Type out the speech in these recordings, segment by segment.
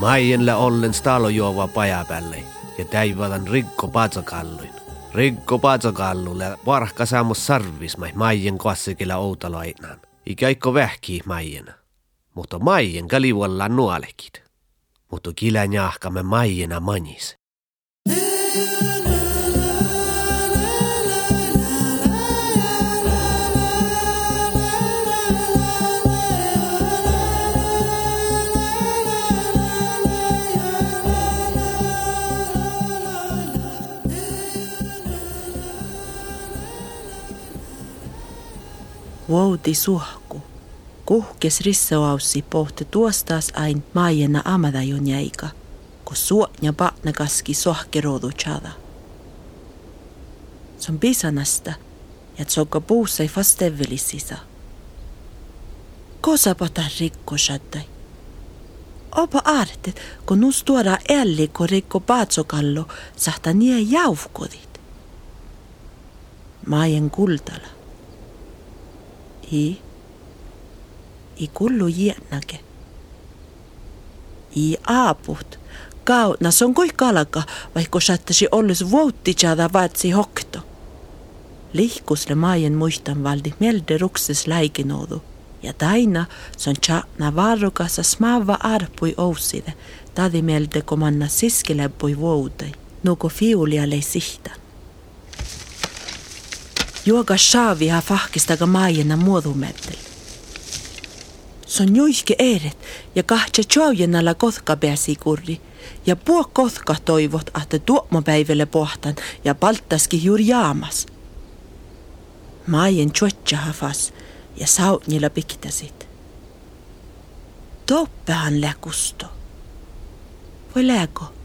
Maienle ollen stalo juova pajapälle ja täivadan rikko patsokalluin. Rikko patsokallulle varhka saamus sarvis mai maien kassikilla outaloinaan. Ikäikko vähkii maien. Mutta maien kalivuollaan nuolekit. Mutta kilän jahkamme maiena manis. Vouti suhku. Kuhkes rissauaussi pohti tuostaas ain maajena amadajun jäika, kun suotja patna kaski sohkerodu chada. Se on pisanasta, ja tsokka puussa ei fastevelisisa. Kosa pata rikko shattai. Opa artet, kun nus tuoda älli, kun rikko paatsokallo, sahta nie jaufkodit. Maajen kultala. I. I kullu jiennake. I aaput. Kautna se on kui kalka, vaikka saattaisi ollus vuottitsada vaatsi hokto. Lihkusle maajen muistan valdi mielde rukses läikinoudu. Ja taina se on tjatna varrukassa smaava arpui ouside, tadi mielde komanna siskileppui vuotei, nuko fiulia lei sihtan. Juoga shaavia fahkistaga maajena muodumettel. Se on juihke eeret ja kahtsa tjaujenalla kotka pääsi kurri. Ja puo kotka toivot, että tuomapäivälle pohtan ja palttaski juuri jaamas. Maajen tjuotja hafas ja sautnilla piktasit. Toppehan läkusto. Voi lääko?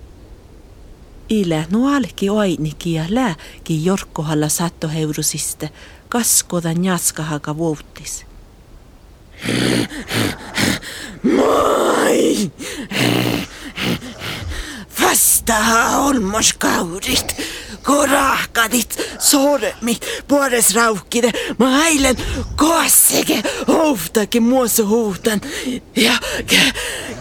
Ile nualki oiniki ja lääki jorkkohalla sattoheurusiste, kaskodan jaskahaga vuuttis. Moi! Vastaha olmoskaurit, korahkadit, sormit, puores raukkide, ma eilen koassege hohtake muossa huutan ja ke,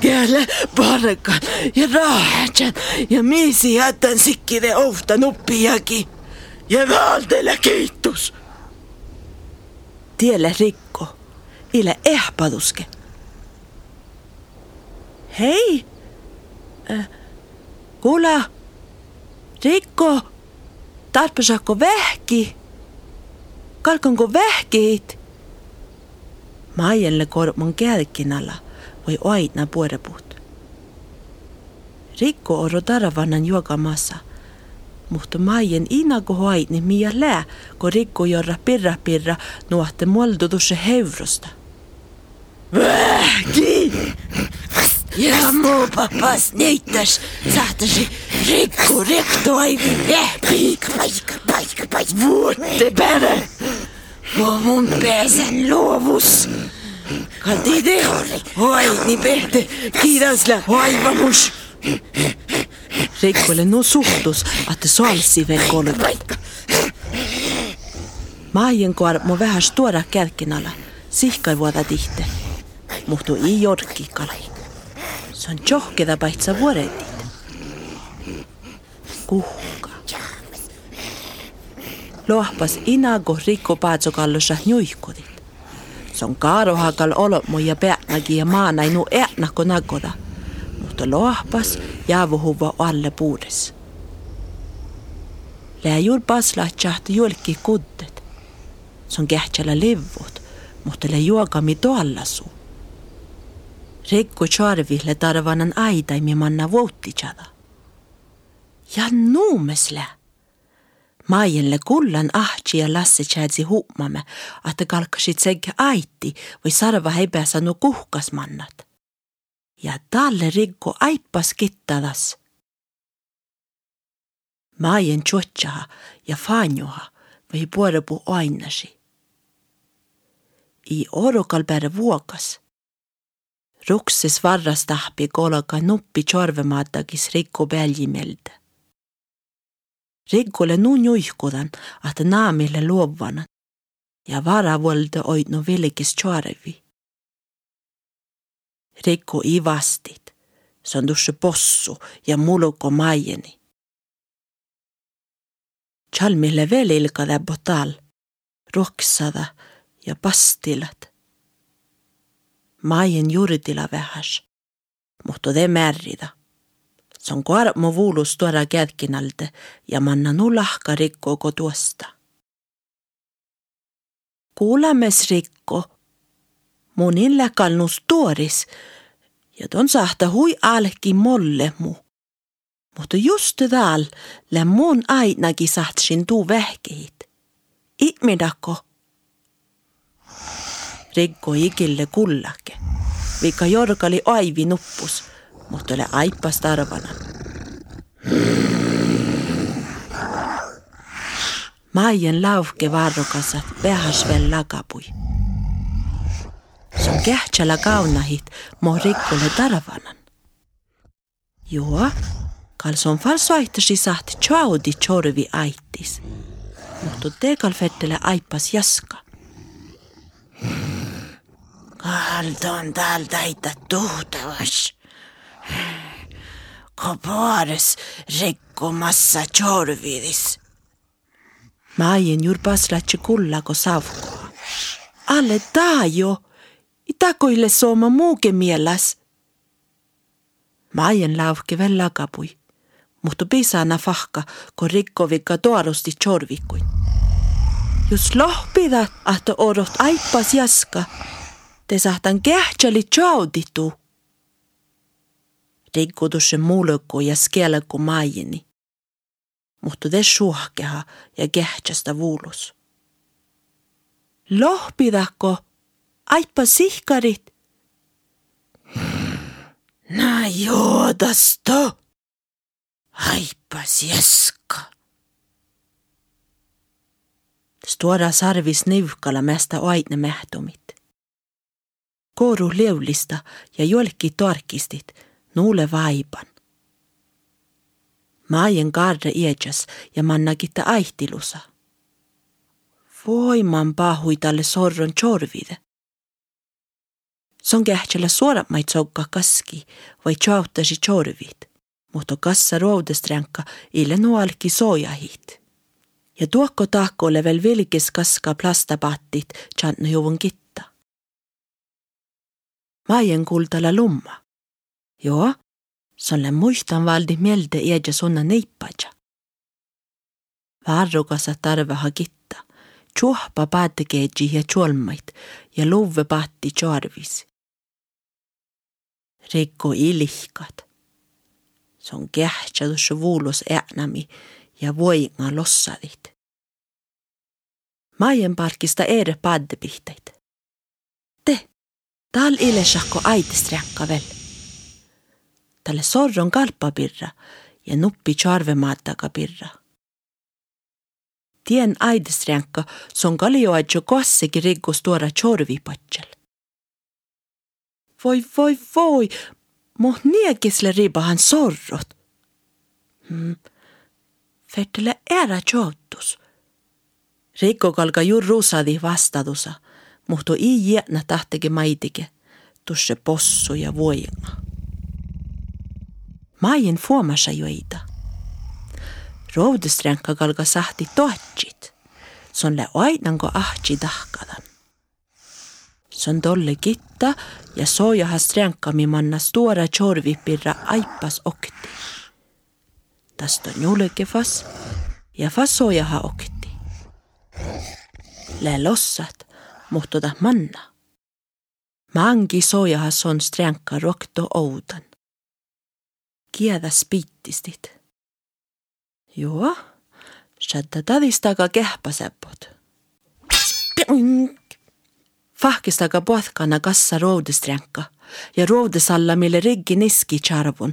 kelle parkan ja rahatsan ja miisi jätän sikkide ohta nuppiakin. Ja vältele kiitos. Tielle rikko, ile ehpaduske. Hei! Äh, kuule, Rikko, tarpesako vähki? Kalkanko vähkiit? Maijelle korman kälkinalla voi aina puorepuut. Rikko oro taravannan juokamassa, mutta Maijen inako hoitni mia lää, kun Rikko jorra pirra pirra nuotte moldutusse heurosta. Vähki! Ja muu papas neittäs sahtasi rikku rektoi vähki. Paikka, paikka, paikka. Vuotte pärä. Vuo mun pääsen luovus. Kalti te hoini pehte kiidasla hoivamus. Rikkolle no suhtus, että salsi veel kolme. Maajen kuormo vähän tuoda kälkinalla, sihkai vuoda tihte. Mutta ei jorkkikala. Se on johkeda paitsa vuoretit. Kuhka. Lohpas inago rikko paatsokallossa njuihkodit. Se on kaarohakal olmo ja peätnäki ja maana inu äänako nagoda. Mutta lohpas jäävuhuva alle puudes. Läjur pasla tjahti julki kuddet. Se on kähtsälä livut, mutta le juokami toallasu. Rekko charville tarvanan aitaimi manna vuottitsada. Ja nuumesle. Maienle kullan ahti ja lasse tjädsi huumamme, että kalkkasit sekä aitti või sarva hebeäsanu kuhkasmannat. Ja talle rikko aippas kittadas. Maien tjotjaha ja fanjoha või puorepu ainasi. I orokal pääre vuokas. Rukses varras tahpi kologa nuppi tjorvemaatagis rikko päljimelde. Rikkolle nuun juihkudan, että naamille luovanan. Ja varavolde oitno vilkis tjorevi. Rikko i vastit. Se on tuossa possu ja muluko maijeni. Chalmille velilka botal, roksada ja pastilat. Maien juridila vähäs, mutta te märrida. Se on koarab mu vuulus tuoda kätkinalde ja manna nu lahka rikko kotuosta. Kuulames rikko, munin läkallnus tuoris, ja ton sahta hui alki molle mu. Mutta just täällä lä mun ainakin sahtsin tuu vähkeit. Ihmidako? Rikko ikille kullake. Vika jorkali aivi nuppus, mutta ole aippas tarvana. Maien lauke varrokasat vähäs veel lagapui. Se on kähtsälä kaunahit mo rikkolle tarvanan. Joo, kalson falsoihtasi sahti chaudi chorvi aittis. Mutta tekal fettele aippas jaska. Kaldon tal täitä tuhtavas. Kopaares rikkomassa chorvidis. Maien jurpas lähtsi kullako savkoa. Alle taajo, itakoille sooma muuke mieläs. Maien lauke veel lagapui, mutta pisana fahka, kun rikkovikka tuorusti chorvikuin. Jos lohpida, ahto odot aippas jaska, te sahtan kähtsali chauditu. Rikkutusse muulukko ja skelko maieni mutta te suhkeha ja kehtsästä vuulus. Lohpidakko, aippa sihkarit. Na joodasto, aippas jeska. Stora sarvis nivkala mästä aitne mähtomit. Kooru leulista ja jolki tarkistit nuule vaipan. Maajen kaarre iedjas ja mannakitta aihtilusa. Voiman pahui tälle sorron chorvide. Son kähtsellä suorat mait kaski vai chauttasi chorvit, mutta kassa roudestränkka ille nuolki sojahit. Ja tuokko tahkolle veel vilkis kaska plastabattit chantnu juvun. Maajen kultala lumma. Joo, Solle muistan valdi mielde iedja sunna neippaja. Varrukasa tarve hakitta, tjuhpa paatekeeji ja tjolmait ja luve paatti tjorvis. Rikko ilihkat. Se on kähtsä vuulos äänämi ja voinga lossadit. Maien parkista ere paaddepihteit. Tal ilesakko aitisträkka vel talle sorron kalppapirra ja nuppi charvemaataga pirra. Tien aidesränkka son kalioadjo kassegi riggus tuoda chorvipatsel. Voi voi voi, moh niekisle ribahan sorrot. Hmm. Fettele ära tjootus. Rikko kalka jurruusadi vastadusa, mutta ei jäänä tahtege maitike, tusse possu ja voima. Maien fuomassa joita. Roudestrenka kalka sahti tohtsit. Son le aidnanko ahtsi tahkadan. Son tolle kitta ja soojahas strenkami manna stora chorvipirra aippas okti. Tästä on julkefas ja fas sojaha okti. Le lossat, mutta manna. Mangi soojahas on strenka rokto oudan kiedä spittistit. Joo, sättä tadistaga kehpäseppot. Spink! Fahkistaga potkana kassa roudestränkka ja roudesalla mille riggi niski charvun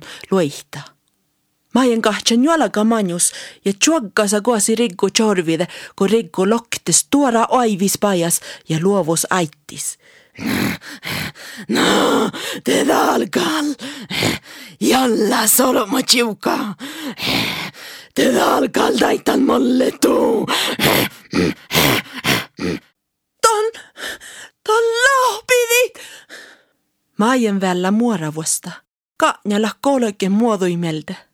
luihta. Maien kahtsan juolaga manjus ja tjuoggasa koasi riggu chorvide, kun riggu loktes tuora aivis pajas ja luovus aittis. No, te algal. Jalla soloma chiuka. Te algal daitan molle tu. Ton, ton lohpidit. Maajen vällä muoravuosta. Kaanjalla kolke muodoimelde.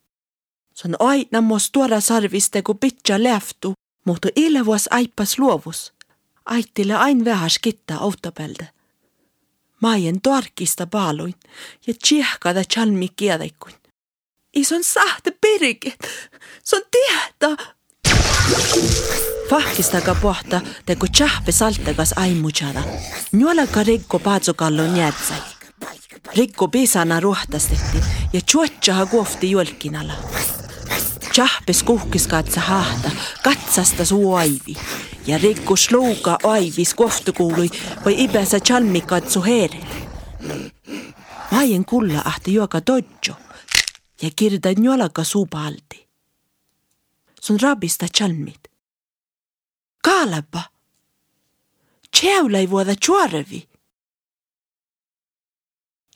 Se on aina mos tuoda sarviste kun pitkä läftu, mutta ilvuos aippas luovus. Aittille ain vähän skittaa autopelde. Maajen tarkista paaluin ja tsiehkada chalmi kiedekuin. Ison sahte pirike, se on tietä. Fahkistaka pohta, teko tjahpe saltakas aimuchada. Nuolaka rikko paatsokallon jäätsai. Rikko pisana ruohtastettiin ja chuotsaha kuofti julkinalla. Tjahpes kuhkis katsa hahta, katsasta suu aivi. Ja rikko sluuka aivis kuoftikuului vai ipäsä chalmi katsu heeret. Maien kulla ahti juoka dodjo ja kirda nuolaka suupalti. Sun rabista chalmit. Kaalapa. Tjävla ei vuoda chuarevi.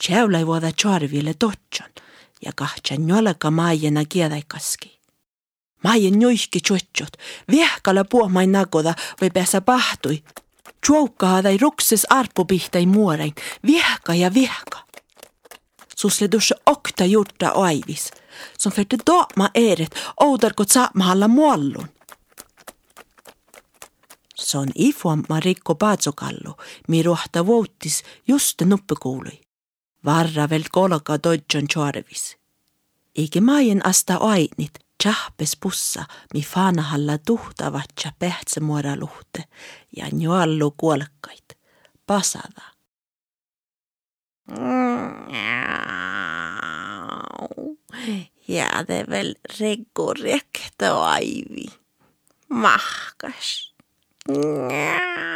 Tjävla ei vuoda chuareville dodjon ja kahtsan nuolaka maajena kiedäikaski. Maajen joihki chuotjot, viehkala puomain nagoda või pääsä pahtui. Chuokkaa tai rukses arpupihtai muorein, viehka ja viehka. Susle dusse okta jurta aivis, som färte daama eret oudarkot saamahalla muallun. Se on ifuamma rikko paatsokallu, mi rohta vuotis just nuppekuului. Varra vel kolka dodjon tjorvis. Eikä maajen asta ainit, Chahpes pussa mi faana halla tuhtavat ja pähtse muora luhte ja njoallu kuolkait. Pasada. Ja de vel rekurjekto aivi. Mahkas. Njau.